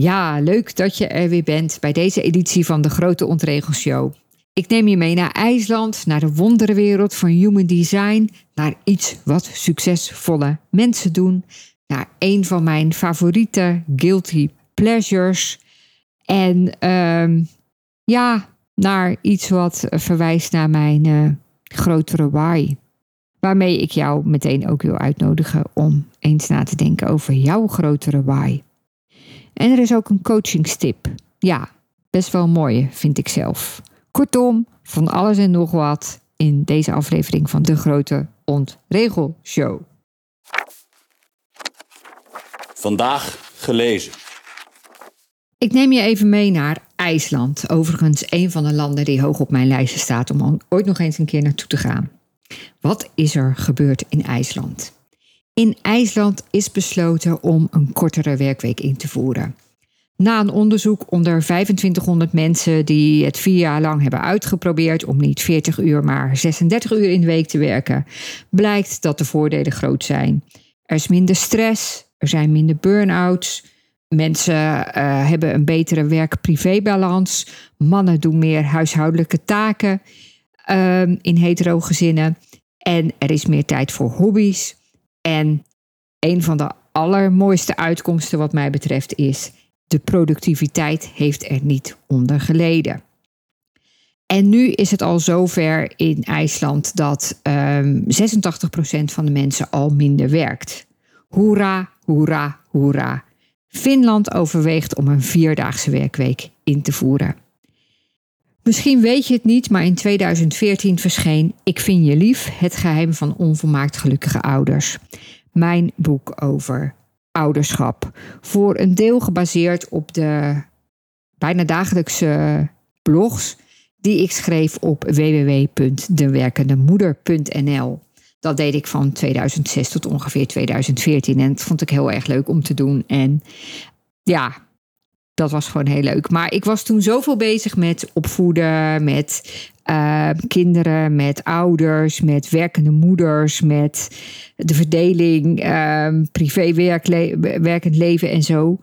Ja, leuk dat je er weer bent bij deze editie van de Grote Ontregelshow. Ik neem je mee naar IJsland, naar de wonderenwereld van human design, naar iets wat succesvolle mensen doen, naar een van mijn favoriete guilty pleasures en ehm, ja, naar iets wat verwijst naar mijn uh, grotere why. Waarmee ik jou meteen ook wil uitnodigen om eens na te denken over jouw grotere why. En er is ook een coachingstip. Ja, best wel mooi, vind ik zelf. Kortom, van alles en nog wat in deze aflevering van de Grote Ontregelshow. Vandaag gelezen. Ik neem je even mee naar IJsland. Overigens een van de landen die hoog op mijn lijstje staat om ooit nog eens een keer naartoe te gaan. Wat is er gebeurd in IJsland? In IJsland is besloten om een kortere werkweek in te voeren. Na een onderzoek onder 2500 mensen die het vier jaar lang hebben uitgeprobeerd om niet 40 uur, maar 36 uur in de week te werken, blijkt dat de voordelen groot zijn. Er is minder stress, er zijn minder burn-outs, mensen uh, hebben een betere werk-privé-balans, mannen doen meer huishoudelijke taken uh, in hetero gezinnen en er is meer tijd voor hobby's. En een van de allermooiste uitkomsten wat mij betreft is, de productiviteit heeft er niet onder geleden. En nu is het al zover in IJsland dat um, ehm, 86% van de mensen al minder werkt. Hoera, hoera, hoera. Finland overweegt om een vierdaagse werkweek in te voeren. Misschien weet je het niet, maar in 2014 verscheen Ik vind je lief, het geheim van onvolmaakt gelukkige ouders. Mijn boek over ouderschap. Voor een deel gebaseerd op de bijna dagelijkse blogs die ik schreef op www.dewerkendemoeder.nl. Dat deed ik van 2006 tot ongeveer 2014 en dat vond ik heel erg leuk om te doen. En ja, dat was gewoon heel leuk. Maar ik was toen zoveel bezig met opvoeden, met uh, kinderen, met ouders, met werkende moeders, met de verdeling, uh, privé werkend leven en zo.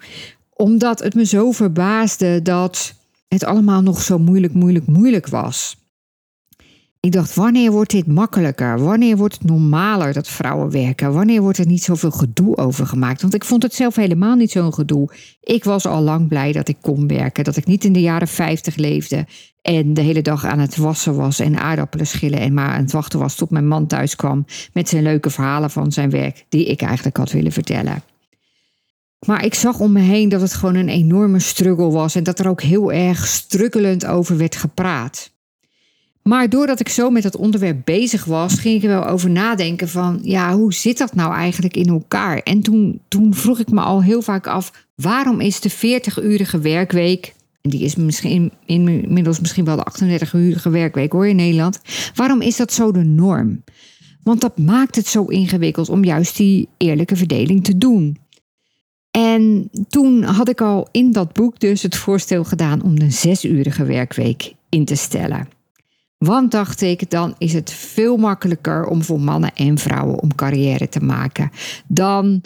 Omdat het me zo verbaasde dat het allemaal nog zo moeilijk, moeilijk, moeilijk was. Ik dacht, wanneer wordt dit makkelijker? Wanneer wordt het normaler dat vrouwen werken? Wanneer wordt er niet zoveel gedoe over gemaakt? Want ik vond het zelf helemaal niet zo'n gedoe. Ik was al lang blij dat ik kon werken. Dat ik niet in de jaren 50 leefde en de hele dag aan het wassen was en aardappelen schillen en maar aan het wachten was tot mijn man thuis kwam met zijn leuke verhalen van zijn werk, die ik eigenlijk had willen vertellen. Maar ik zag om me heen dat het gewoon een enorme struggle was en dat er ook heel erg strukkelend over werd gepraat. Maar doordat ik zo met dat onderwerp bezig was, ging ik er wel over nadenken van, ja, hoe zit dat nou eigenlijk in elkaar? En toen, toen vroeg ik me al heel vaak af, waarom is de 40-urige werkweek, en die is misschien inmiddels misschien wel de 38-urige werkweek hoor in Nederland, waarom is dat zo de norm? Want dat maakt het zo ingewikkeld om juist die eerlijke verdeling te doen. En toen had ik al in dat boek dus het voorstel gedaan om een zesurige werkweek in te stellen. Want dacht ik, dan is het veel makkelijker om voor mannen en vrouwen om carrière te maken. Dan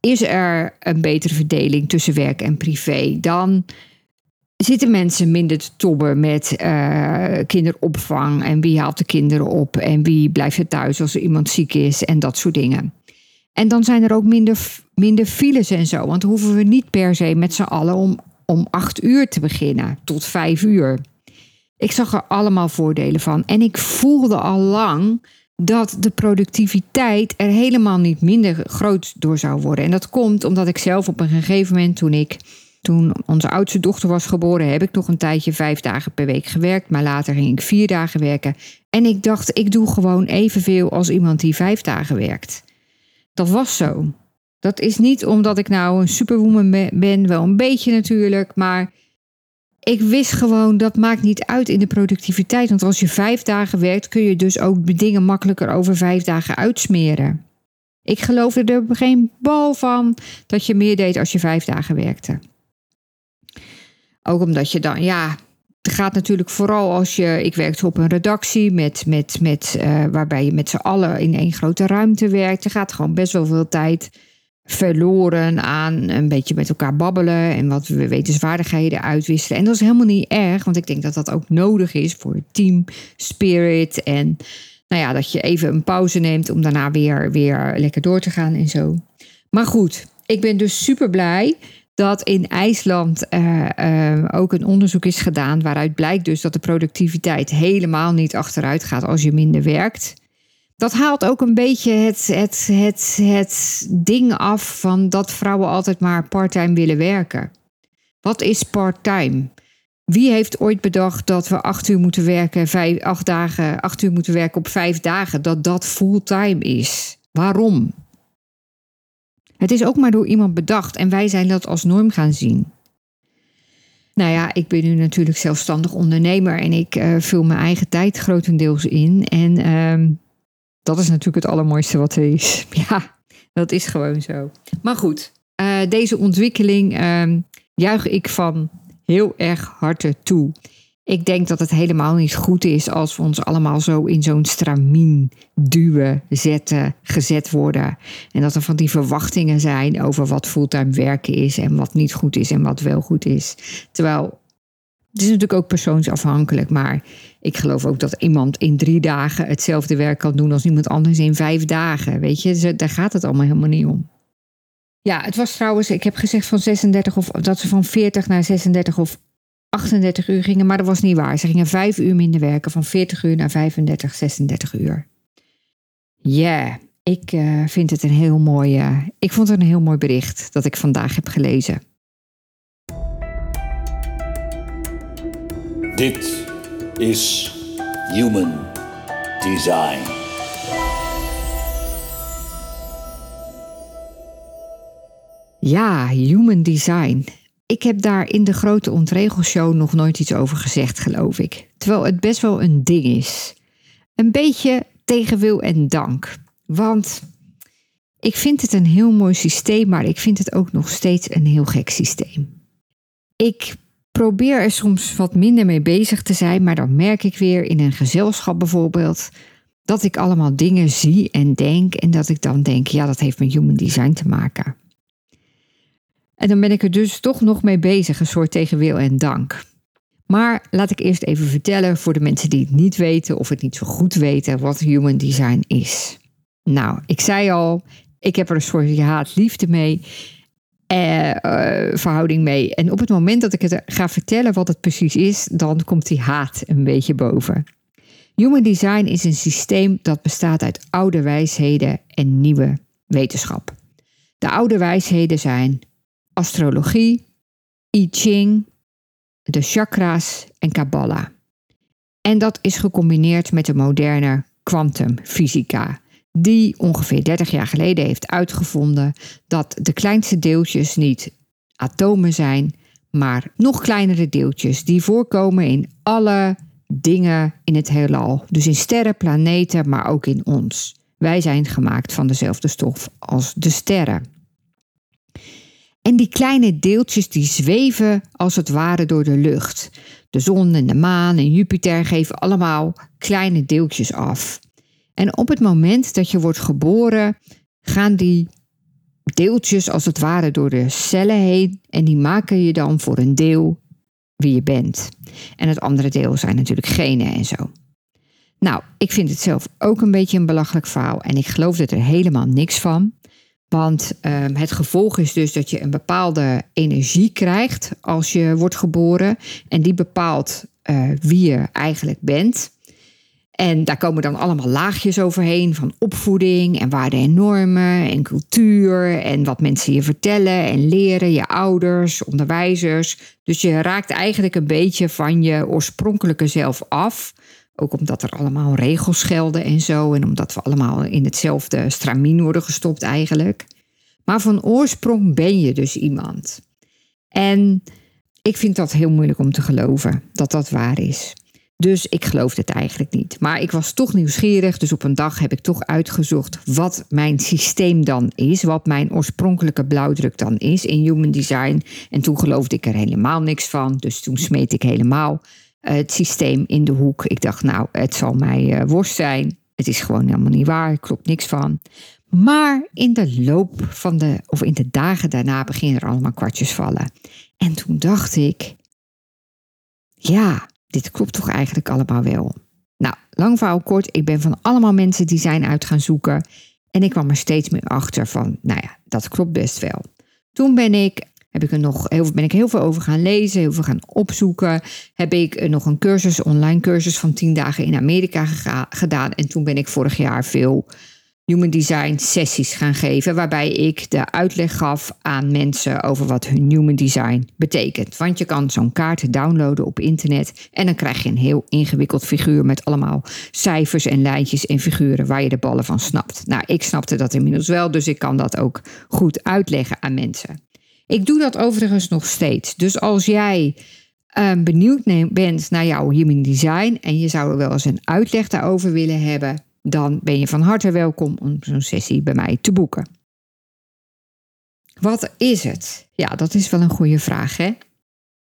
is er een betere verdeling tussen werk en privé. Dan zitten mensen minder te tobben met uh, kinderopvang en wie haalt de kinderen op en wie blijft er thuis als er iemand ziek is en dat soort dingen. En dan zijn er ook minder, minder files en zo, want hoeven we niet per se met z'n allen om, om acht uur te beginnen tot vijf uur. Ik zag er allemaal voordelen van. En ik voelde al lang dat de productiviteit er helemaal niet minder groot door zou worden. En dat komt omdat ik zelf op een gegeven moment, toen ik. Toen onze oudste dochter was geboren, heb ik nog een tijdje vijf dagen per week gewerkt. Maar later ging ik vier dagen werken. En ik dacht, ik doe gewoon evenveel als iemand die vijf dagen werkt. Dat was zo. Dat is niet omdat ik nou een superwoman ben, wel een beetje natuurlijk. Maar ik wist gewoon dat maakt niet uit in de productiviteit. Want als je vijf dagen werkt, kun je dus ook dingen makkelijker over vijf dagen uitsmeren. Ik geloofde er geen bal van dat je meer deed als je vijf dagen werkte. Ook omdat je dan, ja, het gaat natuurlijk vooral als je. Ik werkte op een redactie met, met, met, uh, waarbij je met z'n allen in één grote ruimte werkt. Er gaat gewoon best wel veel tijd verloren aan een beetje met elkaar babbelen en wat wetenswaardigheden uitwisselen. En dat is helemaal niet erg, want ik denk dat dat ook nodig is voor team spirit. En nou ja, dat je even een pauze neemt om daarna weer, weer lekker door te gaan en zo. Maar goed, ik ben dus super blij dat in IJsland uh, ook een onderzoek is gedaan waaruit blijkt dus dat de productiviteit helemaal niet achteruit gaat als je minder werkt. Dat haalt ook een beetje het, het, het, het ding af van dat vrouwen altijd maar parttime willen werken. Wat is parttime? Wie heeft ooit bedacht dat we acht uur moeten werken, vijf, acht dagen, acht uur moeten werken op vijf dagen, dat dat fulltime is? Waarom? Het is ook maar door iemand bedacht en wij zijn dat als norm gaan zien. Nou ja, ik ben nu natuurlijk zelfstandig ondernemer en ik uh, vul mijn eigen tijd grotendeels in. En uh, dat is natuurlijk het allermooiste wat er is. Ja, dat is gewoon zo. Maar goed, uh, deze ontwikkeling uh, juich ik van heel erg harte toe. Ik denk dat het helemaal niet goed is als we ons allemaal zo in zo'n stramien duwen, zetten, gezet worden. En dat er van die verwachtingen zijn over wat fulltime werken is en wat niet goed is en wat wel goed is. Terwijl het is natuurlijk ook persoonsafhankelijk, maar ik geloof ook dat iemand in drie dagen hetzelfde werk kan doen als iemand anders in vijf dagen. Weet je, daar gaat het allemaal helemaal niet om. Ja, het was trouwens, ik heb gezegd van 36 of dat ze van 40 naar 36 of 38 uur gingen, maar dat was niet waar. Ze gingen vijf uur minder werken, van 40 uur naar 35, 36 uur. Ja, ik uh, vind het een heel mooi. Uh, ik vond het een heel mooi bericht dat ik vandaag heb gelezen. Dit is Human Design. Ja, Human Design. Ik heb daar in de grote ontregelshow nog nooit iets over gezegd, geloof ik. Terwijl het best wel een ding is. Een beetje tegen wil en dank. Want ik vind het een heel mooi systeem, maar ik vind het ook nog steeds een heel gek systeem. Ik probeer er soms wat minder mee bezig te zijn, maar dan merk ik weer in een gezelschap bijvoorbeeld dat ik allemaal dingen zie en denk en dat ik dan denk, ja, dat heeft met human design te maken. En dan ben ik er dus toch nog mee bezig, een soort tegen wil en dank. Maar laat ik eerst even vertellen voor de mensen die het niet weten of het niet zo goed weten wat human design is. Nou, ik zei al, ik heb er een soort haat-liefde mee. Eh, uh, verhouding mee. En op het moment dat ik het ga vertellen wat het precies is, dan komt die haat een beetje boven. Human design is een systeem dat bestaat uit oude wijsheden en nieuwe wetenschap. De oude wijsheden zijn astrologie, I Ching, de chakra's en Kabbalah. En dat is gecombineerd met de moderne kwantumfysica, die ongeveer 30 jaar geleden heeft uitgevonden dat de kleinste deeltjes niet atomen zijn, maar nog kleinere deeltjes die voorkomen in alle dingen in het heelal. Dus in sterren, planeten, maar ook in ons. Wij zijn gemaakt van dezelfde stof als de sterren. En die kleine deeltjes die zweven als het ware door de lucht. De zon en de maan en Jupiter geven allemaal kleine deeltjes af. En op het moment dat je wordt geboren, gaan die deeltjes als het ware door de cellen heen en die maken je dan voor een deel wie je bent. En het andere deel zijn natuurlijk genen en zo. Nou, ik vind het zelf ook een beetje een belachelijk verhaal en ik geloof er helemaal niks van. Want um, het gevolg is dus dat je een bepaalde energie krijgt als je wordt geboren. En die bepaalt uh, wie je eigenlijk bent. En daar komen dan allemaal laagjes overheen van opvoeding en waarden en normen en cultuur en wat mensen je vertellen en leren, je ouders, onderwijzers. Dus je raakt eigenlijk een beetje van je oorspronkelijke zelf af. Ook omdat er allemaal regels gelden en zo. En omdat we allemaal in hetzelfde stramien worden gestopt eigenlijk. Maar van oorsprong ben je dus iemand. En ik vind dat heel moeilijk om te geloven dat dat waar is. Dus ik geloofde het eigenlijk niet. Maar ik was toch nieuwsgierig, dus op een dag heb ik toch uitgezocht wat mijn systeem dan is, wat mijn oorspronkelijke blauwdruk dan is in human design. En toen geloofde ik er helemaal niks van, dus toen smeet ik helemaal eh, het systeem in de hoek. Ik dacht, nou, het zal mij uh, worst zijn. Het is gewoon helemaal niet waar, klopt niks van. Maar in de loop van de, of in de dagen daarna beginnen er allemaal kwartjes vallen. En toen dacht ik, ja, dit klopt toch eigenlijk allemaal wel. Nou, lang verhaal kort, ik ben van allemaal mensen die zijn uit gaan zoeken. En ik kwam er steeds meer achter van, nou ja, dat klopt best wel. Toen ben ik, heb ik er nog heel, ben ik heel veel over gaan lezen, heel veel gaan opzoeken. Heb ik nog een cursus, online cursus van 10 dagen in Amerika gedaan. En toen ben ik vorig jaar veel Human Design sessies gaan geven, waarbij ik de uitleg gaf aan mensen over wat hun Human Design betekent. Want je kan zo'n kaart downloaden op internet en dan krijg je een heel ingewikkeld figuur met allemaal cijfers en lijntjes en figuren waar je de ballen van snapt. Nou, ik snapte dat inmiddels wel, dus ik kan dat ook goed uitleggen aan mensen. Ik doe dat overigens nog steeds. Dus als jij uh, benieuwd bent naar jouw Human Design en je zou er wel eens een uitleg daarover willen hebben, dan ben je van harte welkom om zo'n sessie bij mij te boeken. Wat is het? Ja, dat is wel een goede vraag, hè?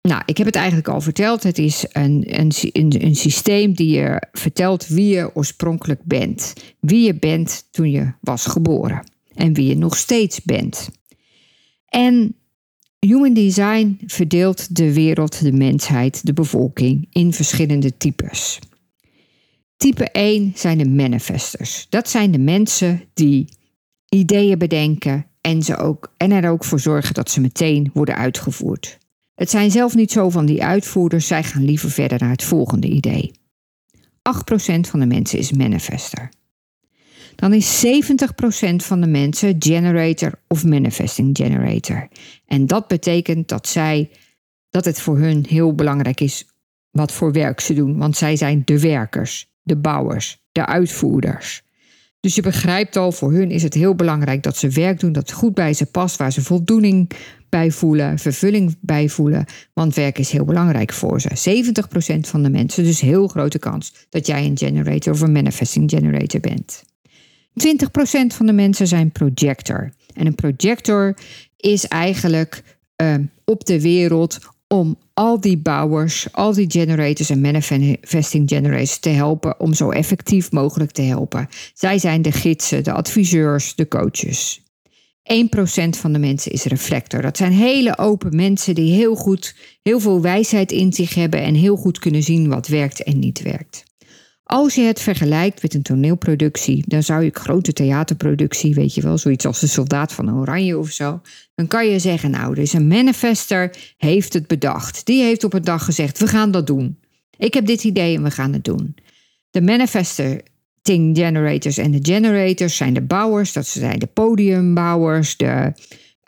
Nou, ik heb het eigenlijk al verteld. Het is een, een, een, een systeem die je vertelt wie je oorspronkelijk bent. Wie je bent toen je was geboren. En wie je nog steeds bent. En Human Design verdeelt de wereld, de mensheid, de bevolking in verschillende types. Type 1 zijn de manifestors. Dat zijn de mensen die ideeën bedenken en, ze ook, en er ook voor zorgen dat ze meteen worden uitgevoerd. Het zijn zelf niet zo van die uitvoerders, zij gaan liever verder naar het volgende idee. 8% van de mensen is manifester. Dan is 70% van de mensen generator of manifesting generator. En dat betekent dat zij dat het voor hun heel belangrijk is wat voor werk ze doen, want zij zijn de werkers de bouwers, de uitvoerders. Dus je begrijpt al, voor hun is het heel belangrijk dat ze werk doen dat goed bij ze past, waar ze voldoening bij voelen, vervulling bij voelen. Want werk is heel belangrijk voor ze. 70% van de mensen, dus heel grote kans dat jij een generator of een manifesting generator bent. 20% van de mensen zijn projector. En een projector is eigenlijk uh, op de wereld om al die bouwers, al die generators en manifesting generators te helpen om zo effectief mogelijk te helpen. Zij zijn de gidsen, de adviseurs, de coaches. 1% van de mensen is reflector. Dat zijn hele open mensen die heel goed, heel veel wijsheid in zich hebben en heel goed kunnen zien wat werkt en niet werkt. Als je het vergelijkt met een toneelproductie, dan zou je grote theaterproductie, weet je wel, zoiets als de Soldaat van Oranje of zo, dan kan je zeggen, nou, dus een manifester heeft het bedacht. Die heeft op een dag gezegd, we gaan dat doen. Ik heb dit idee en we gaan het doen. De manifester generators en de generators zijn de bouwers, dat zijn de podiumbouwers, de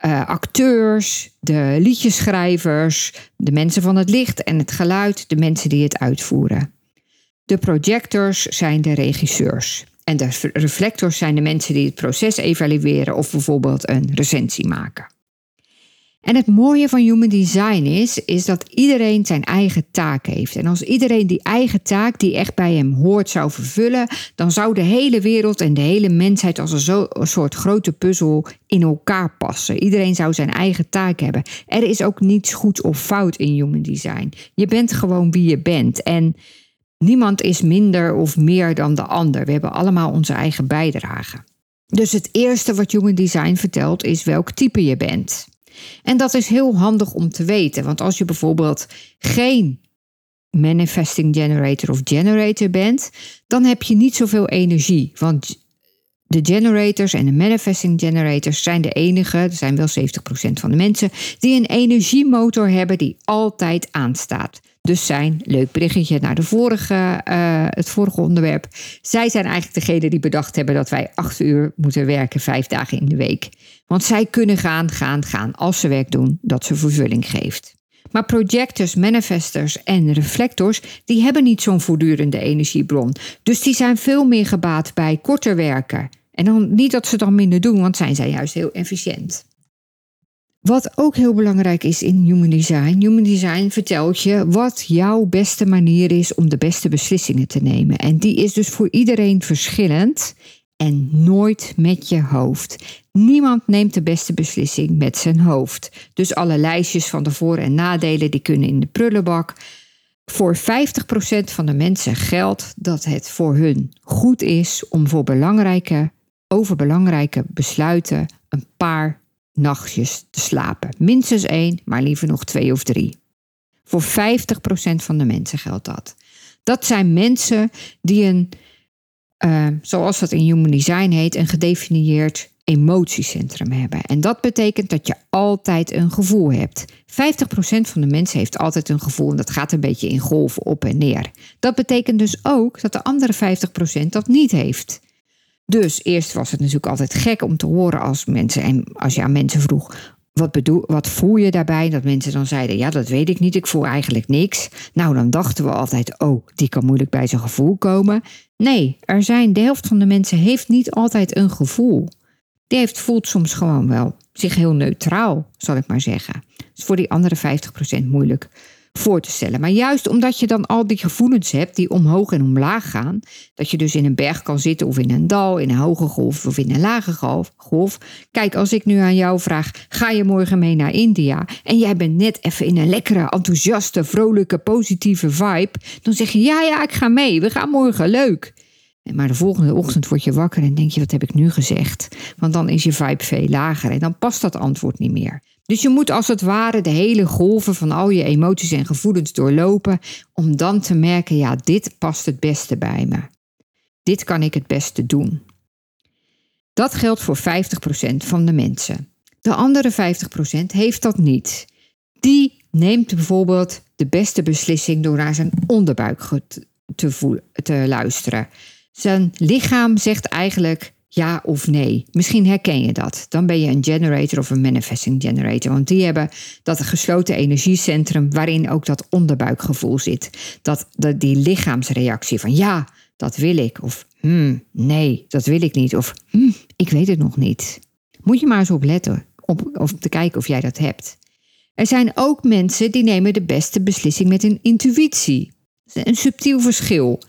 uh, acteurs, de liedjeschrijvers, de mensen van het licht en het geluid, de mensen die het uitvoeren. De projectors zijn de regisseurs. En de reflectors zijn de mensen die het proces evalueren of bijvoorbeeld een recensie maken. En het mooie van Human Design is, is dat iedereen zijn eigen taak heeft. En als iedereen die eigen taak die echt bij hem hoort zou vervullen, dan zou de hele wereld en de hele mensheid als een, een soort grote puzzel in elkaar passen. Iedereen zou zijn eigen taak hebben. Er is ook niets goed of fout in Human Design. Je bent gewoon wie je bent. En Niemand is minder of meer dan de ander. We hebben allemaal onze eigen bijdrage. Dus het eerste wat Human Design vertelt is welk type je bent. En dat is heel handig om te weten, want als je bijvoorbeeld geen manifesting generator of generator bent, dan heb je niet zoveel energie. Want de generators en de manifesting generators zijn de enige, er zijn wel 70% van de mensen, die een energiemotor hebben die altijd aanstaat. Dus zijn, leuk berichtje naar de vorige, uh, het vorige onderwerp. Zij zijn eigenlijk degene die bedacht hebben dat wij acht uur moeten werken, vijf dagen in de week. Want zij kunnen gaan, gaan, gaan als ze werk doen dat ze vervulling geeft. Maar projectors, manifestors en reflectors, die hebben niet zo'n voortdurende energiebron. Dus die zijn veel meer gebaat bij korter werken. En dan niet dat ze dan minder doen, want zijn zij juist heel efficiënt. Wat ook heel belangrijk is in Human Design. Human Design vertelt je wat jouw beste manier is om de beste beslissingen te nemen. En die is dus voor iedereen verschillend en nooit met je hoofd. Niemand neemt de beste beslissing met zijn hoofd. Dus alle lijstjes van de voor- en nadelen die kunnen in de prullenbak. Voor 50% van de mensen geldt dat het voor hun goed is om voor belangrijke, over belangrijke besluiten een paar nachtjes te slapen. Minstens één, maar liever nog twee of drie. Voor 50% van de mensen geldt dat. Dat zijn mensen die een, uh, zoals dat in Human Design heet, een gedefinieerd emotiecentrum hebben. En dat betekent dat je altijd een gevoel hebt. 50% van de mensen heeft altijd een gevoel en dat gaat een beetje in golven op en neer. Dat betekent dus ook dat de andere 50% dat niet heeft. Dus eerst was het natuurlijk altijd gek om te horen als mensen en als je aan mensen vroeg. Wat, bedoel, wat voel je daarbij? Dat mensen dan zeiden: Ja, dat weet ik niet, ik voel eigenlijk niks. Nou, dan dachten we altijd: Oh, die kan moeilijk bij zijn gevoel komen. Nee, er zijn, de helft van de mensen heeft niet altijd een gevoel. Die heeft, voelt soms gewoon wel zich heel neutraal, zal ik maar zeggen. Dat is voor die andere 50% moeilijk voor te stellen. Maar juist omdat je dan al die gevoelens hebt die omhoog en omlaag gaan, dat je dus in een berg kan zitten of in een dal, in een hoge golf of in een lage golf. golf. Kijk, als ik nu aan jou vraag, ga je morgen mee naar India? En jij bent net even in een lekkere, enthousiaste, vrolijke, positieve vibe, dan zeg je ja, ja, ik ga mee. We gaan morgen leuk. Maar de volgende ochtend word je wakker en denk je, wat heb ik nu gezegd? Want dan is je vibe veel lager en dan past dat antwoord niet meer. Dus je moet als het ware de hele golven van al je emoties en gevoelens doorlopen om dan te merken, ja, dit past het beste bij me. Dit kan ik het beste doen. Dat geldt voor 50% van de mensen. De andere 50% heeft dat niet. Die neemt bijvoorbeeld de beste beslissing door naar zijn onderbuik te, te luisteren. Zijn lichaam zegt eigenlijk ja of nee. Misschien herken je dat. Dan ben je een generator of een manifesting generator. Want die hebben dat gesloten energiecentrum waarin ook dat onderbuikgevoel zit. Dat, dat die lichaamsreactie van ja, dat wil ik. Of hmm, nee, dat wil ik niet. Of hmm, ik weet het nog niet. Moet je maar eens op letten. Op, of te kijken of jij dat hebt. Er zijn ook mensen die nemen de beste beslissing met een intuïtie. Een subtiel verschil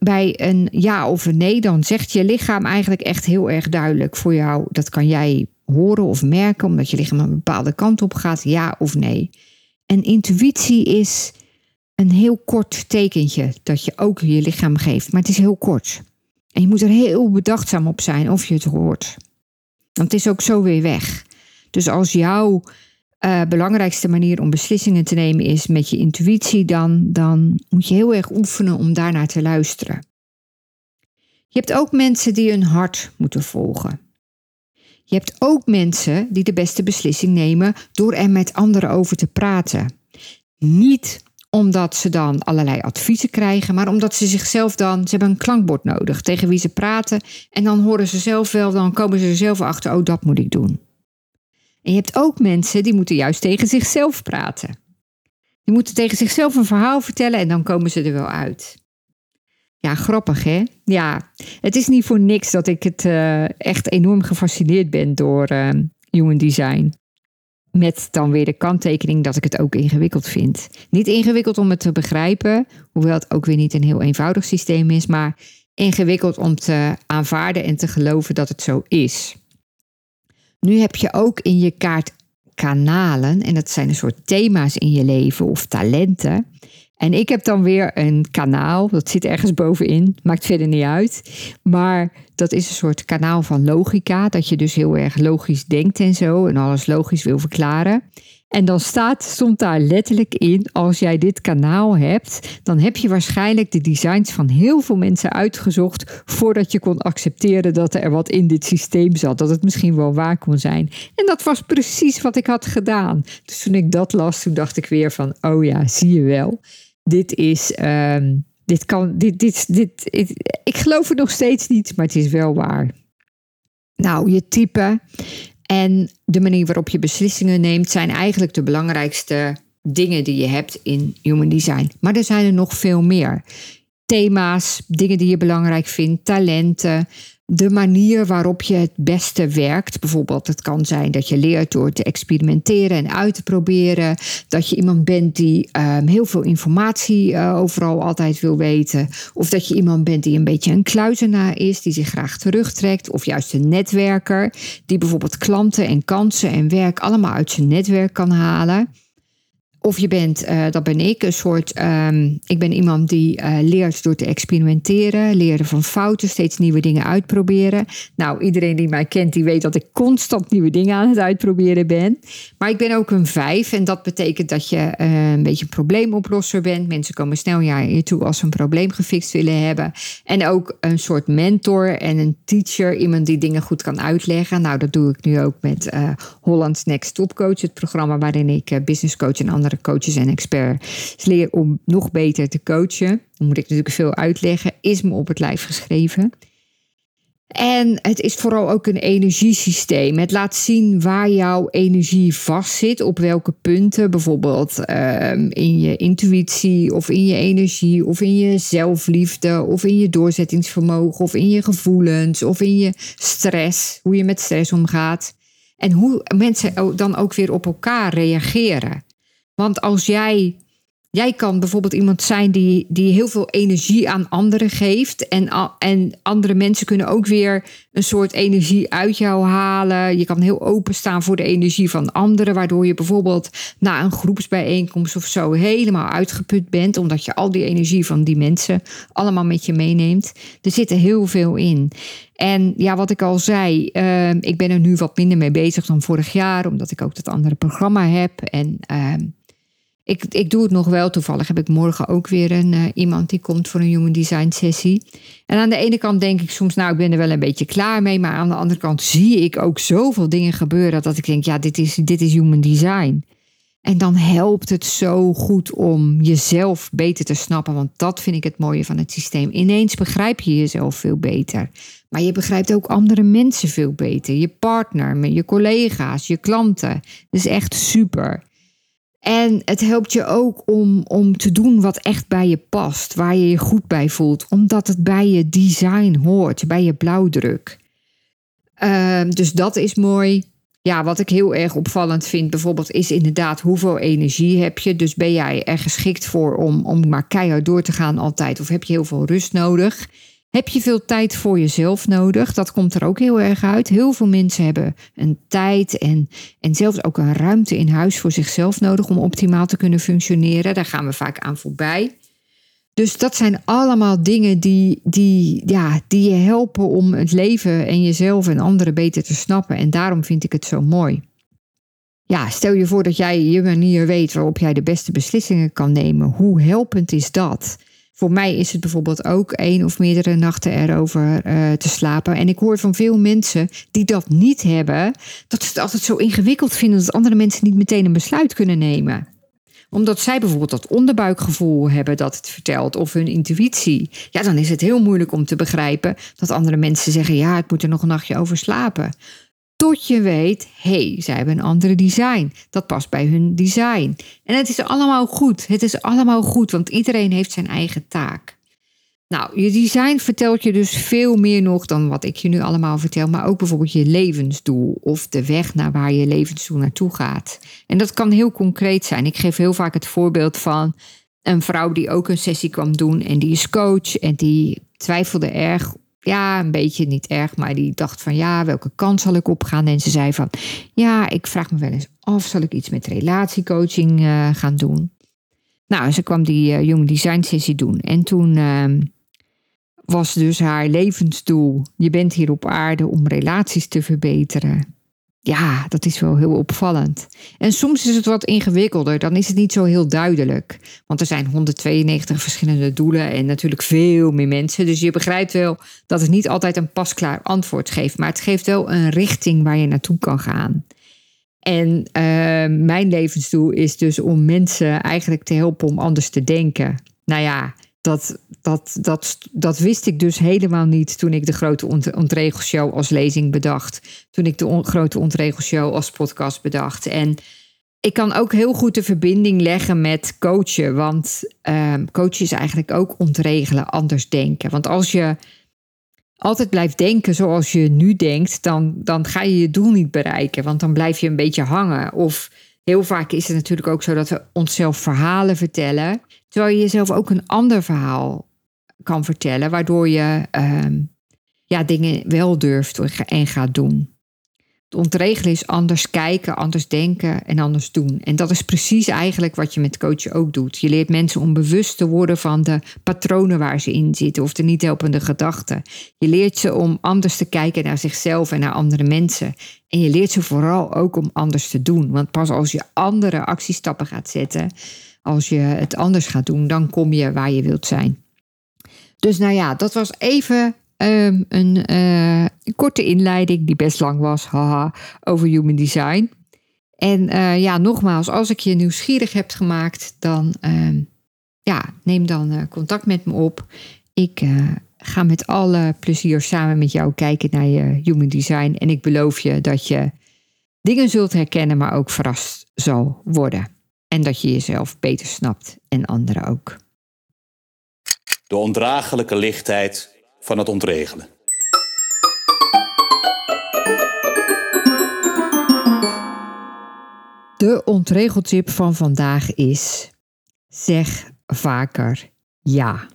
bij een ja of een nee, dan zegt je lichaam eigenlijk echt heel erg duidelijk voor jou. Dat kan jij horen of merken, omdat je lichaam een bepaalde kant op gaat, ja of nee. En intuïtie is een heel kort tekentje dat je ook je lichaam geeft, maar het is heel kort. En je moet er heel bedachtzaam op zijn of je het hoort. Want het is ook zo weer weg. Dus als jouw uh, belangrijkste manier om beslissingen te nemen is met je intuïtie, dan, dan moet je heel erg oefenen om daarnaar te luisteren. Je hebt ook mensen die hun hart moeten volgen. Je hebt ook mensen die de beste beslissing nemen door er met anderen over te praten. Niet omdat ze dan allerlei adviezen krijgen, maar omdat ze zichzelf dan, ze hebben een klankbord nodig tegen wie ze praten en dan horen ze zelf wel, dan komen ze er zelf achter, oh dat moet ik doen. En je hebt ook mensen die moeten juist tegen zichzelf praten. Die moeten tegen zichzelf een verhaal vertellen en dan komen ze er wel uit. Ja, grappig hè? Ja, het is niet voor niks dat ik het uh, echt enorm gefascineerd ben door uh, human design. Met dan weer de kanttekening dat ik het ook ingewikkeld vind. Niet ingewikkeld om het te begrijpen, hoewel het ook weer niet een heel eenvoudig systeem is, maar ingewikkeld om te aanvaarden en te geloven dat het zo is. Nu heb je ook in je kaart kanalen, en dat zijn een soort thema's in je leven of talenten. En ik heb dan weer een kanaal, dat zit ergens bovenin, maakt verder niet uit. Maar dat is een soort kanaal van logica, dat je dus heel erg logisch denkt en zo, en alles logisch wil verklaren. En dan staat, stond daar letterlijk in, als jij dit kanaal hebt, dan heb je waarschijnlijk de designs van heel veel mensen uitgezocht voordat je kon accepteren dat er wat in dit systeem zat, dat het misschien wel waar kon zijn. En dat was precies wat ik had gedaan. Dus toen ik dat las, toen dacht ik weer van, oh ja, zie je wel, dit is, um, dit kan, dit, dit, dit, ik geloof het nog steeds niet, maar het is wel waar. Nou, je type en de manier waarop je beslissingen neemt zijn eigenlijk de belangrijkste dingen die je hebt in human design. Maar er zijn er nog veel meer. Thema's, dingen die je belangrijk vindt, talenten, de manier waarop je het beste werkt. Bijvoorbeeld, het kan zijn dat je leert door te experimenteren en uit te proberen. Dat je iemand bent die ehm, heel veel informatie uh, overal altijd wil weten. Of dat je iemand bent die een beetje een kluizenaar is, die zich graag terugtrekt. Of juist een netwerker, die bijvoorbeeld klanten en kansen en werk allemaal uit zijn netwerk kan halen. Of je bent, uh, dat ben ik, een soort. Um, ik ben iemand die uh, leert door te experimenteren, leren van fouten, steeds nieuwe dingen uitproberen. Nou, iedereen die mij kent, die weet dat ik constant nieuwe dingen aan het uitproberen ben. Maar ik ben ook een vijf en dat betekent dat je uh, een beetje een probleemoplosser bent. Mensen komen snel naar je toe als ze een probleem gefixt willen hebben. En ook een soort mentor en een teacher, iemand die dingen goed kan uitleggen. Nou, dat doe ik nu ook met Holland's Next Top Coach, het programma waarin ik business coach en coaches en experts leer om nog beter te coachen. Dan moet ik natuurlijk veel uitleggen. Is me op het lijf geschreven. En het is vooral ook een energiesysteem. Het laat zien waar jouw energie vastzit, op welke punten. Bijvoorbeeld um, in je intuïtie, of in je energie, of in je zelfliefde, of in je doorzettingsvermogen, of in je gevoelens, of in je stress, hoe je met stress omgaat. En hoe mensen dan ook weer op elkaar reageren. Want als jij. Jij kan bijvoorbeeld iemand zijn die, die heel veel energie aan anderen geeft. En, en andere mensen kunnen ook weer een soort energie uit jou halen. Je kan heel openstaan voor de energie van anderen. Waardoor je bijvoorbeeld na een groepsbijeenkomst of zo helemaal uitgeput bent. Omdat je al die energie van die mensen allemaal met je meeneemt. Er zit er heel veel in. En ja, wat ik al zei, uh, ik ben er nu wat minder mee bezig dan vorig jaar. Omdat ik ook dat andere programma heb. En. Uh, ik, ik doe het nog wel. Toevallig heb ik morgen ook weer een, uh, iemand die komt voor een human design sessie. En aan de ene kant denk ik soms, nou, ik ben er wel een beetje klaar mee. Maar aan de andere kant zie ik ook zoveel dingen gebeuren dat ik denk, ja, dit is, dit is human design. En dan helpt het zo goed om jezelf beter te snappen. Want dat vind ik het mooie van het systeem. Ineens begrijp je jezelf veel beter. Maar je begrijpt ook andere mensen veel beter. Je partner, je collega's, je klanten. Dat is echt super. En het helpt je ook om, om te doen wat echt bij je past, waar je je goed bij voelt, omdat het bij je design hoort, bij je blauwdruk. Uh, dus dat is mooi. Ja, wat ik heel erg opvallend vind bijvoorbeeld is inderdaad hoeveel energie heb je. Dus ben jij er geschikt voor om, om maar keihard door te gaan altijd of heb je heel veel rust nodig? Heb je veel tijd voor jezelf nodig? Dat komt er ook heel erg uit. Heel veel mensen hebben een tijd en, en zelfs ook een ruimte in huis voor zichzelf nodig om optimaal te kunnen functioneren. Daar gaan we vaak aan voorbij. Dus dat zijn allemaal dingen die, die, ja, die je helpen om het leven en jezelf en anderen beter te snappen. En daarom vind ik het zo mooi. Ja, stel je voor dat jij je manier weet waarop jij de beste beslissingen kan nemen. Hoe helpend is dat? Voor mij is het bijvoorbeeld ook één of meerdere nachten erover uh, te slapen. En ik hoor van veel mensen die dat niet hebben, dat ze het altijd zo ingewikkeld vinden dat andere mensen niet meteen een besluit kunnen nemen omdat zij bijvoorbeeld dat onderbuikgevoel hebben dat het vertelt, of hun intuïtie. Ja, dan is het heel moeilijk om te begrijpen dat andere mensen zeggen: Ja, ik moet er nog een nachtje over slapen. Tot je weet, hé, hey, zij hebben een andere design. Dat past bij hun design. En het is allemaal goed. Het is allemaal goed, want iedereen heeft zijn eigen taak. Nou, je design vertelt je dus veel meer nog dan wat ik je nu allemaal vertel, maar ook bijvoorbeeld je levensdoel of de weg naar waar je levensdoel naartoe gaat. En dat kan heel concreet zijn. Ik geef heel vaak het voorbeeld van een vrouw die ook een sessie kwam doen en die is coach en die twijfelde erg ja, een beetje niet erg, maar die dacht van ja, welke kant zal ik opgaan? En ze zei van ja, ik vraag me wel eens af, zal ik iets met relatiecoaching uh, gaan doen? Nou, ze kwam die uh, Human Design sessie doen en toen uh, was dus haar levensdoel, je bent hier op aarde om relaties te verbeteren. Ja, dat is wel heel opvallend. En soms is het wat ingewikkelder, dan is het niet zo heel duidelijk. Want er zijn 192 verschillende doelen en natuurlijk veel meer mensen. Dus je begrijpt wel dat het niet altijd een pasklaar antwoord geeft, maar het geeft wel een richting waar je naartoe kan gaan. En uh, mijn levensdoel is dus om mensen eigenlijk te helpen om anders te denken. Nou ja, dat, dat, dat, dat wist ik dus helemaal niet toen ik de Grote Ontregelshow als lezing bedacht. Toen ik de on, Grote Ontregelshow als podcast bedacht. En ik kan ook heel goed de verbinding leggen met coachen. Want um, coachen is eigenlijk ook ontregelen, anders denken. Want als je, altijd blijft denken zoals je nu denkt, dan, dan ga je je doel niet bereiken. Want dan blijf je een beetje hangen. Of heel vaak is het natuurlijk ook zo dat we onszelf verhalen vertellen. Terwijl je jezelf ook een ander verhaal kan vertellen, waardoor je ehm, ja, dingen wel durft en gaat doen. Ontregelen is anders kijken, anders denken en anders doen. En dat is precies eigenlijk wat je met coachen ook doet. Je leert mensen om bewust te worden van de patronen waar ze in zitten of de niet helpende gedachten. Je leert ze om anders te kijken naar zichzelf en naar andere mensen. En je leert ze vooral ook om anders te doen. Want pas als je andere actiestappen gaat zetten, als je het anders gaat doen, dan kom je waar je wilt zijn. Dus nou ja, dat was even um, een uh, korte inleiding, die best lang was, haha, over human design. En uh, ja, nogmaals, als ik je nieuwsgierig heb gemaakt, dan um, ja, neem dan uh, contact met me op. Ik ga met alle plezier samen met jou kijken naar je human design. En ik beloof je dat je dingen zult herkennen, maar ook verrast zal worden. En dat je jezelf beter snapt en anderen ook. De ondraaglijke lichtheid van het ontregelen. De ontregeltip van vandaag is: zeg vaker ja.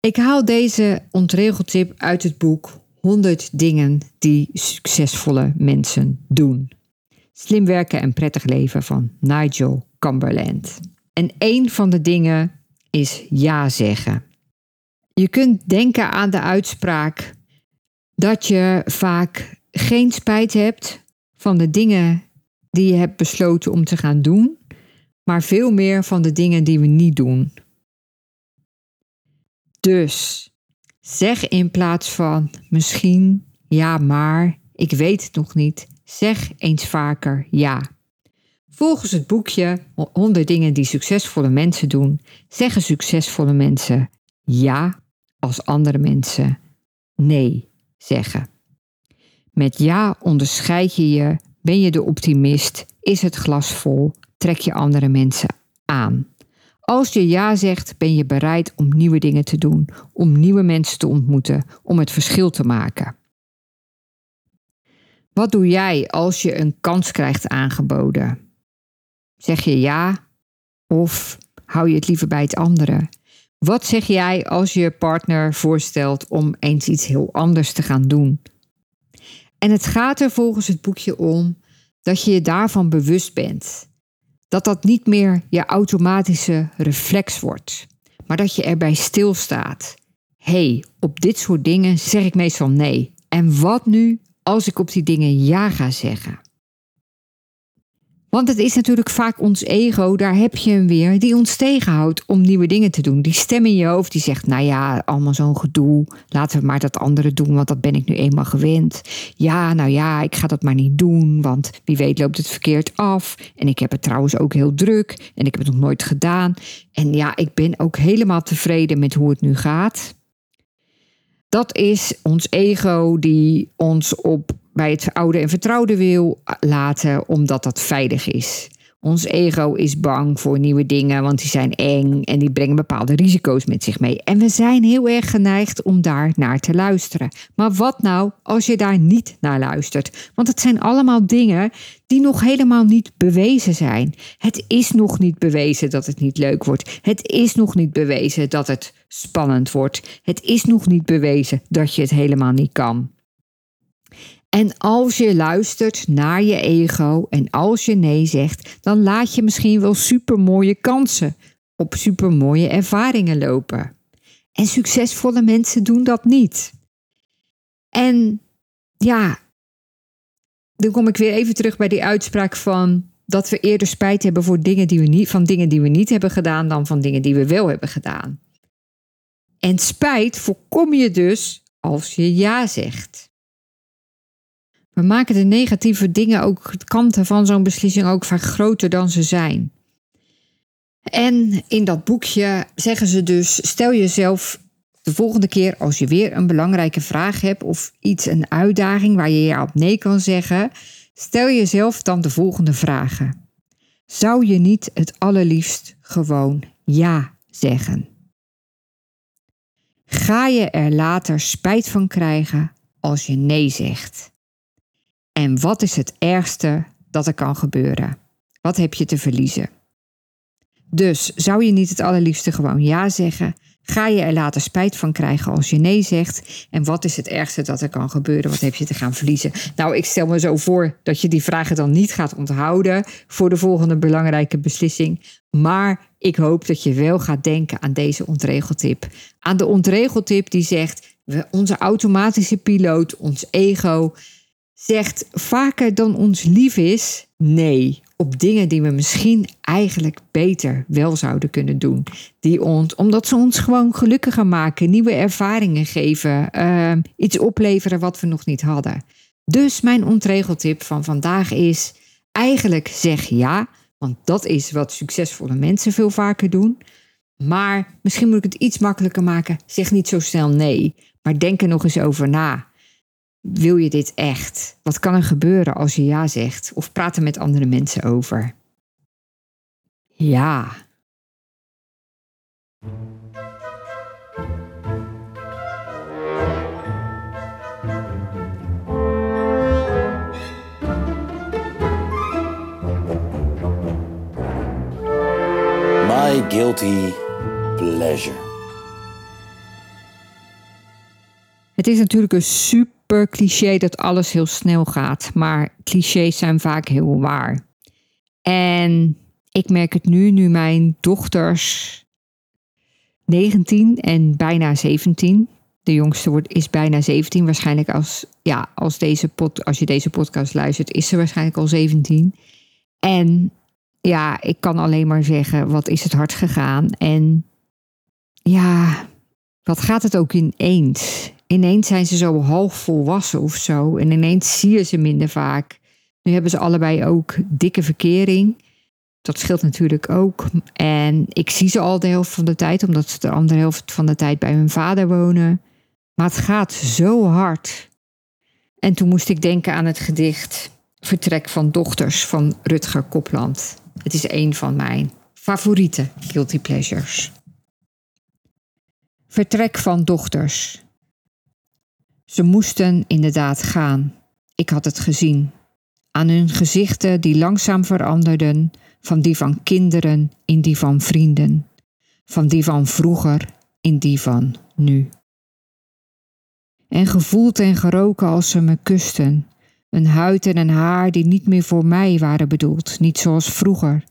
Ik haal deze ontregeltip uit het boek 100 dingen die succesvolle mensen doen. Slim werken en prettig leven van Nigel Cumberland. En een van de dingen is ja zeggen. Je kunt denken aan de uitspraak dat je vaak geen spijt hebt van de dingen die je hebt besloten om te gaan doen, maar veel meer van de dingen die we niet doen. Dus zeg in plaats van misschien, ja maar, ik weet het nog niet, zeg eens vaker ja. Volgens het boekje 100 dingen die succesvolle mensen doen, zeggen succesvolle mensen ja als andere mensen nee zeggen. Met ja onderscheid je je, ben je de optimist, is het glas vol, trek je andere mensen aan. Als je ja zegt, ben je bereid om nieuwe dingen te doen, om nieuwe mensen te ontmoeten, om het verschil te maken. Wat doe jij als je een kans krijgt aangeboden? Zeg je ja of hou je het liever bij het andere? Wat zeg jij als je partner voorstelt om eens iets heel anders te gaan doen? En het gaat er volgens het boekje om dat je je daarvan bewust bent. Dat dat niet meer je automatische reflex wordt, maar dat je erbij stilstaat. Hé, hey, op dit soort dingen zeg ik meestal nee. En wat nu als ik op die dingen ja ga zeggen? Want het is natuurlijk vaak ons ego, daar heb je hem weer, die ons tegenhoudt om nieuwe dingen te doen. Die stem in je hoofd die zegt, nou ja, allemaal zo'n gedoe, laten we maar dat andere doen, want dat ben ik nu eenmaal gewend. Ja, nou ja, ik ga dat maar niet doen, want wie weet loopt het verkeerd af. En ik heb het trouwens ook heel druk en ik heb het nog nooit gedaan. En ja, ik ben ook helemaal tevreden met hoe het nu gaat. Dat is ons ego die ons op bij het oude en vertrouwde wil laten, omdat dat veilig is. Ons ego is bang voor nieuwe dingen, want die zijn eng en die brengen bepaalde risico's met zich mee. En we zijn heel erg geneigd om daar naar te luisteren. Maar wat nou als je daar niet naar luistert? Want het zijn allemaal dingen die nog helemaal niet bewezen zijn. Het is nog niet bewezen dat het niet leuk wordt. Het is nog niet bewezen dat het spannend wordt. Het is nog niet bewezen dat je het helemaal niet kan. En als je luistert naar je ego en als je nee zegt, dan laat je misschien wel supermooie kansen op supermooie ervaringen lopen. En succesvolle mensen doen dat niet. En ja, dan kom ik weer even terug bij die uitspraak van dat we eerder spijt hebben voor dingen die we niet, van dingen die we niet hebben gedaan dan van dingen die we wel hebben gedaan. En spijt voorkom je dus als je ja zegt. We maken de negatieve dingen ook, kanten van zo'n beslissing ook vaak groter dan ze zijn. En in dat boekje zeggen ze dus: stel jezelf de volgende keer als je weer een belangrijke vraag hebt of iets, een uitdaging waar je ja op nee kan zeggen, stel jezelf dan de volgende vragen. Zou je niet het allerliefst gewoon ja zeggen? ga je er later spijt van krijgen als je nee zegt. En wat is het ergste dat er kan gebeuren? Wat heb je te verliezen? Dus zou je niet het allerliefste gewoon ja zeggen? Ga je er later spijt van krijgen als je nee zegt? En wat is het ergste dat er kan gebeuren? Wat heb je te gaan verliezen? Nou, ik stel me zo voor dat je die vragen dan niet gaat onthouden voor de volgende belangrijke beslissing. Maar ik hoop dat je wel gaat denken aan deze ontregeltip. Aan de ontregeltip die zegt: onze automatische piloot, ons ego, zegt vaker dan ons lief is nee op dingen die we misschien eigenlijk beter wel zouden kunnen doen. Die ons, omdat ze ons gewoon gelukkiger maken, nieuwe ervaringen geven, uh, iets opleveren wat we nog niet hadden. Dus mijn ontregeltip van vandaag is: eigenlijk zeg ja, want dat is wat succesvolle mensen veel vaker doen. Maar misschien moet ik het iets makkelijker maken. Zeg niet zo snel nee, maar denk er nog eens over na. Wil je dit echt? Wat kan er gebeuren als je ja zegt? Of praat er met andere mensen over? Ja. My guilty pleasure. Het is natuurlijk een super cliché dat alles heel snel gaat, maar clichés zijn vaak heel waar. En ik merk het nu, nu mijn dochters 19 en bijna 17. De jongste wordt, is bijna 17. Waarschijnlijk als, ja, als, deze pod, als je deze podcast luistert, is ze waarschijnlijk al 17. En ja, ik kan alleen maar zeggen, wat is het hard gegaan. En ja, wat gaat het ook ineens? Ineens zijn ze zo half volwassen of zo. En ineens zie je ze minder vaak. Nu hebben ze allebei ook dikke verkering. Dat scheelt natuurlijk ook. En ik zie ze al de helft van de tijd, omdat ze de andere helft van de tijd bij hun vader wonen. Maar het gaat zo hard. En toen moest ik denken aan het gedicht Vertrek van Dochters van Rutger Kopland. Het is een van mijn favoriete guilty pleasures. Vertrek van dochters. Ze moesten inderdaad gaan. Ik had het gezien. Aan hun gezichten die langzaam veranderden, van die van kinderen in die van vrienden, van die van vroeger in die van nu. En gevoeld en geroken als ze me kusten, een huid en een haar die niet meer voor mij waren bedoeld, niet zoals vroeger,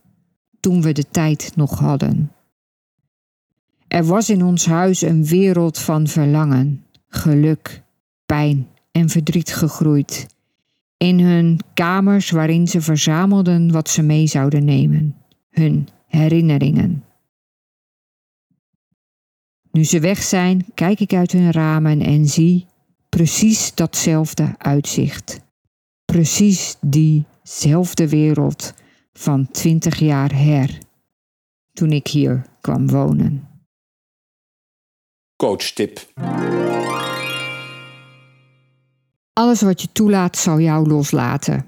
toen we de tijd nog hadden. Er was in ons huis een wereld van verlangen, geluk, pijn en verdriet gegroeid. In hun kamers waarin ze verzamelden wat ze mee zouden nemen, hun herinneringen. Nu ze weg zijn, kijk ik uit hun ramen en zie precies datzelfde uitzicht. Precies diezelfde wereld van twintig jaar her, toen ik hier kwam wonen. Coachtip. Alles wat je toelaat zal jou loslaten.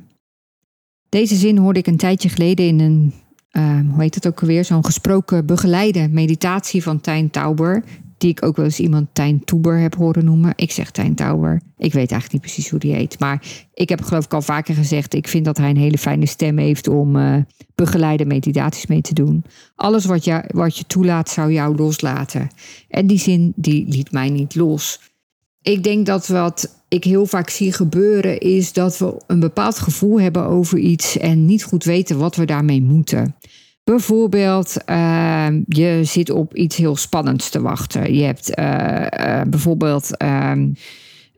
Deze zin hoorde ik een tijdje geleden in een, uh, hoe heet het ook alweer, zo'n gesproken begeleide meditatie van Tijn Tauber. Die ik ook wel eens iemand Tijn Toeber heb horen noemen. Ik zeg Tijn Tauber. Ik weet eigenlijk niet precies hoe die heet. Maar ik heb geloof ik al vaker gezegd, ik vind dat hij een hele fijne stem heeft om uh, begeleide meditaties mee te doen. Alles wat je, wat je toelaat zou jou loslaten. En die zin die liet mij niet los. Ik denk dat wat ik heel vaak zie gebeuren is dat we een bepaald gevoel hebben over iets en niet goed weten wat we daarmee moeten. Bijvoorbeeld, uh, je zit op iets heel spannends te wachten. Je hebt uh, uh, bijvoorbeeld ehm,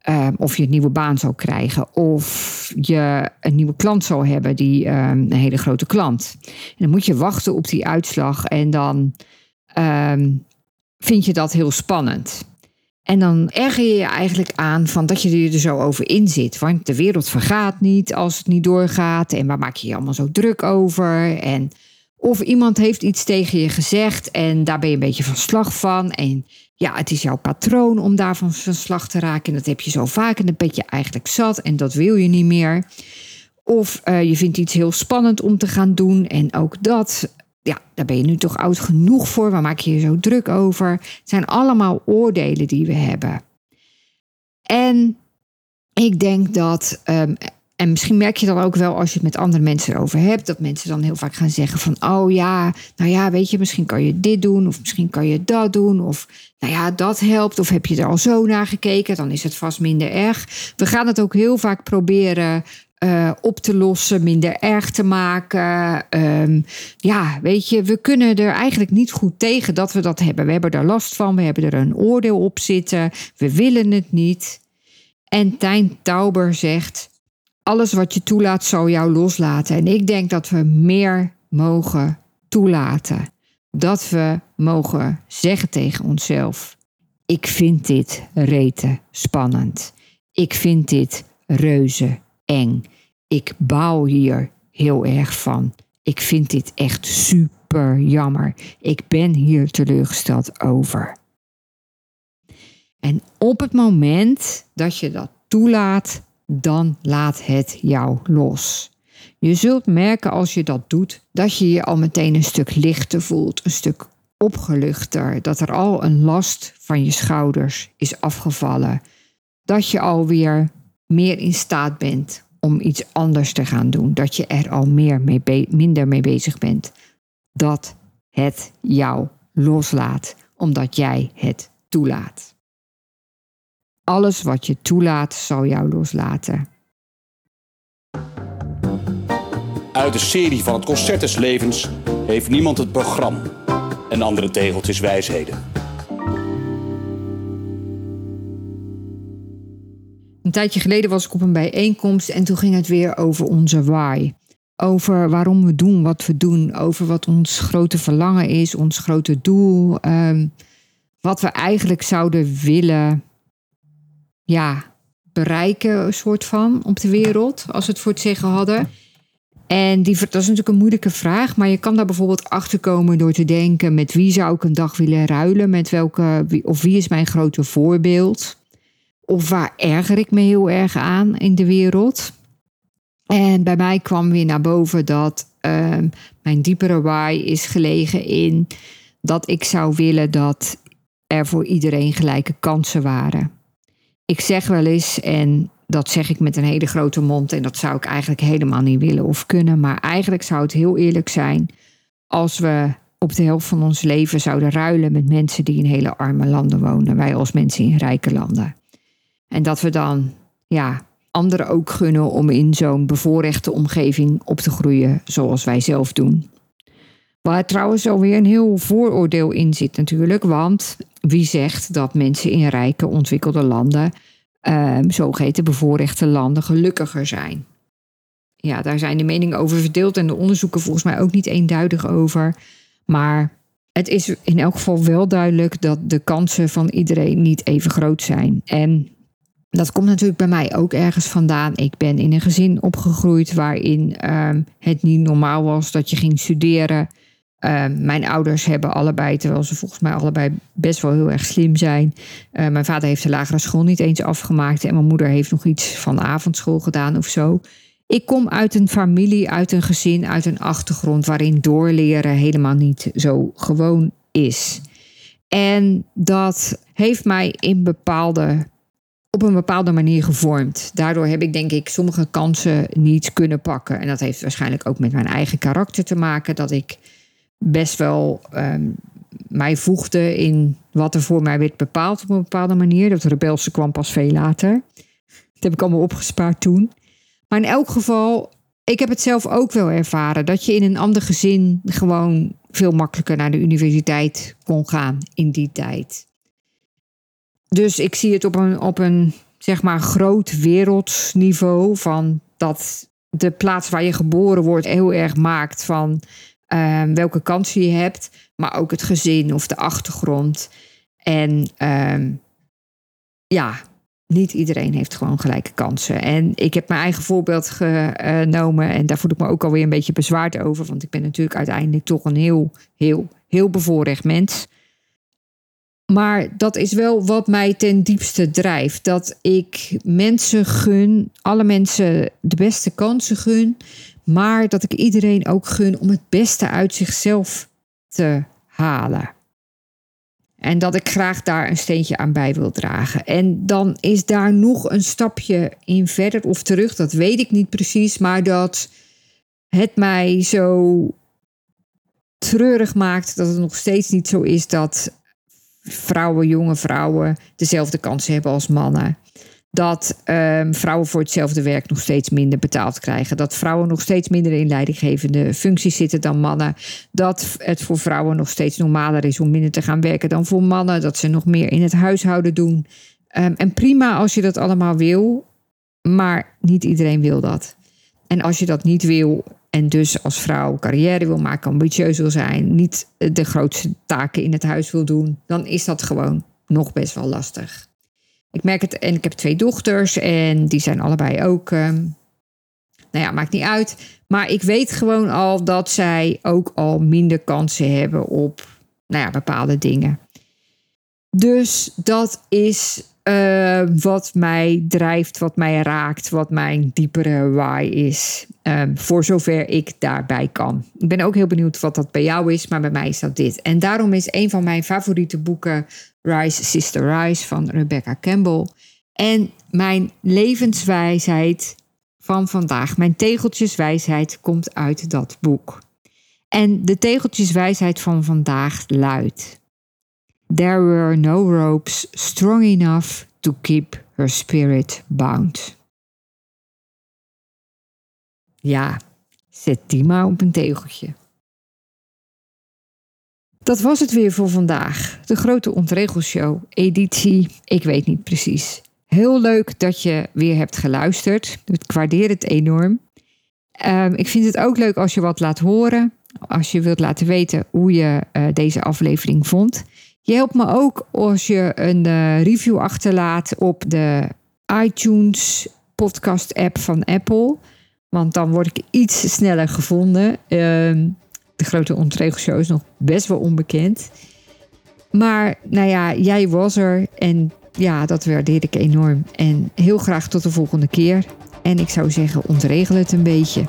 ehm, of je een nieuwe baan zal krijgen, of je een nieuwe klant zal hebben, die een hele grote klant. En dan moet je wachten op die uitslag en dan vind je dat heel spannend. En dan erger je je eigenlijk aan van dat je er zo over in zit. Want de wereld vergaat niet als het niet doorgaat. En waar maak je je allemaal zo druk over? En of iemand heeft iets tegen je gezegd en daar ben je een beetje van slag van. En ja, het is jouw patroon om daarvan van slag te raken. En dat heb je zo vaak en dan ben je eigenlijk zat en dat wil je niet meer. Of uh, je vindt iets heel spannend om te gaan doen en ook dat ja, daar ben je nu toch oud genoeg voor. Waar maak je je zo druk over? Het zijn allemaal oordelen die we hebben. En ik denk dat, ehm, en misschien merk je dan ook wel als je het met andere mensen erover hebt, dat mensen dan heel vaak gaan zeggen van, oh ja, nou ja, weet je, misschien kan je dit doen, of misschien kan je dat doen, of nou ja, dat helpt, of heb je er al zo naar gekeken, dan is het vast minder erg. We gaan het ook heel vaak proberen uh, op te lossen, minder erg te maken. Um, ja, weet je, we kunnen er eigenlijk niet goed tegen dat we dat hebben. We hebben er last van, we hebben er een oordeel op zitten, we willen het niet. En Tijn Tauber zegt: Alles wat je toelaat, zal jou loslaten. En ik denk dat we meer mogen toelaten. Dat we mogen zeggen tegen onszelf: Ik vind dit rete spannend. Ik vind dit reuze eng. Ik bouw hier heel erg van. Ik vind dit echt super jammer. Ik ben hier teleurgesteld over. En op het moment dat je dat toelaat, dan laat het jou los. Je zult merken als je dat doet, dat je je al meteen een stuk lichter voelt, een stuk opgeluchter, dat er al een last van je schouders is afgevallen, dat je alweer meer in staat bent om iets anders te gaan doen, dat je er al meer mee minder mee bezig bent, dat het jou loslaat, omdat jij het toelaat. Alles wat je toelaat, zal jou loslaten. Uit de serie van het Concert des Levens heeft niemand het programma en andere tegeltjes wijsheden. Een tijdje geleden was ik op een bijeenkomst en toen ging het weer over onze why. Over waarom we doen wat we doen, over wat ons grote verlangen is, ons grote doel, um, wat we eigenlijk zouden willen ja, bereiken, soort van, op de wereld, als we het voor het zeggen hadden. En die, dat is natuurlijk een moeilijke vraag, maar je kan daar bijvoorbeeld achter komen door te denken: met wie zou ik een dag willen ruilen? Met welke, of wie is mijn grote voorbeeld? Of waar erger ik me heel erg aan in de wereld? En bij mij kwam weer naar boven dat uh, mijn diepere why is gelegen in dat ik zou willen dat er voor iedereen gelijke kansen waren ik zeg wel eens, en dat zeg ik met een hele grote mond, en dat zou ik eigenlijk helemaal niet willen of kunnen, maar eigenlijk zou het heel eerlijk zijn als we op de helft van ons leven zouden ruilen met mensen die in hele arme landen wonen, wij als mensen in rijke landen. En dat we dan, ja, anderen ook gunnen om in zo'n bevoorrechte omgeving op te groeien zoals wij zelf doen. Waar trouwens alweer een heel vooroordeel in zit natuurlijk, want wie zegt dat mensen in rijke ontwikkelde landen, um, zogeheten bevoorrechte landen, gelukkiger zijn? Ja, daar zijn de meningen over verdeeld en de onderzoeken volgens mij ook niet eenduidig over. Maar het is in elk geval wel duidelijk dat de kansen van iedereen niet even groot zijn. En dat komt natuurlijk bij mij ook ergens vandaan. Ik ben in een gezin opgegroeid waarin um, het niet normaal was dat je ging studeren. Ehm, mijn ouders hebben allebei, terwijl ze volgens mij allebei best wel heel erg slim zijn. Uh, mijn vader heeft de lagere school niet eens afgemaakt en mijn moeder heeft nog iets van avondschool gedaan of zo. Ik kom uit een familie, uit een gezin, uit een achtergrond waarin doorleren helemaal niet zo gewoon is. En dat heeft mij in bepaalde, op een bepaalde manier gevormd. Daardoor heb ik denk ik sommige kansen niet kunnen pakken. En dat heeft waarschijnlijk ook met mijn eigen karakter te maken. Dat ik best wel um, mij voegde in wat er voor mij werd bepaald op een bepaalde manier. Dat rebelse kwam pas veel later. Dat heb ik allemaal opgespaard toen. Maar in elk geval, ik heb het zelf ook wel ervaren. Dat je in een ander gezin gewoon veel makkelijker naar de universiteit kon gaan in die tijd. Dus ik zie het op een, op een zeg maar groot wereldniveau van dat de plaats waar je geboren wordt heel erg maakt van um, welke kansen je hebt, maar ook het gezin of de achtergrond. En um, ja, niet iedereen heeft gewoon gelijke kansen. En ik heb mijn eigen voorbeeld genomen en daar voel ik me ook alweer een beetje bezwaard over, want ik ben natuurlijk uiteindelijk toch een heel, heel, heel bevoorrecht mens. Maar dat is wel wat mij ten diepste drijft. Dat ik mensen gun, alle mensen de beste kansen gun. Maar dat ik iedereen ook gun om het beste uit zichzelf te halen. En dat ik graag daar een steentje aan bij wil dragen. En dan is daar nog een stapje in verder of terug. Dat weet ik niet precies. Maar dat het mij zo treurig maakt dat het nog steeds niet zo is dat vrouwen, jonge vrouwen, dezelfde kansen hebben als mannen. Dat um, vrouwen voor hetzelfde werk nog steeds minder betaald krijgen. Dat vrouwen nog steeds minder in leidinggevende functies zitten dan mannen. Dat het voor vrouwen nog steeds normaler is om minder te gaan werken dan voor mannen. Dat ze nog meer in het huishouden doen. Um, en prima als je dat allemaal wil, maar niet iedereen wil dat. En als je dat niet wil en dus als vrouw carrière wil maken, ambitieus wil zijn, niet de grootste taken in het huis wil doen, dan is dat gewoon nog best wel lastig. Ik merk het, en ik heb twee dochters en die zijn allebei ook, um, nou ja, maakt niet uit. Maar ik weet gewoon al dat zij ook al minder kansen hebben op, nou ja, bepaalde dingen. Dus dat is uh, wat mij drijft, wat mij raakt, wat mijn diepere why is. Um, voor zover ik daarbij kan. Ik ben ook heel benieuwd wat dat bij jou is, maar bij mij is dat dit. En daarom is een van mijn favoriete boeken Rise Sister Rise van Rebecca Campbell. En mijn levenswijsheid van vandaag, mijn tegeltjeswijsheid, komt uit dat boek. En de tegeltjeswijsheid van vandaag luidt. There were no ropes strong enough to keep her spirit bound. Ja, zet die maar op een tegeltje. Dat was het weer voor vandaag. De Grote Ontregelshow, editie, ik weet niet precies. Heel leuk dat je weer hebt geluisterd. Ik waardeer het enorm. Um, ik vind het ook leuk als je wat laat horen. Als je wilt laten weten hoe je uh, deze aflevering vond. Je helpt me ook als je een uh, review achterlaat op de iTunes podcast app van Apple. Want dan word ik iets sneller gevonden. Uh, de grote ontregelshow is nog best wel onbekend. Maar nou ja, jij was er en ja, dat waardeer ik enorm. En heel graag tot de volgende keer. En ik zou zeggen, ontregel het een beetje.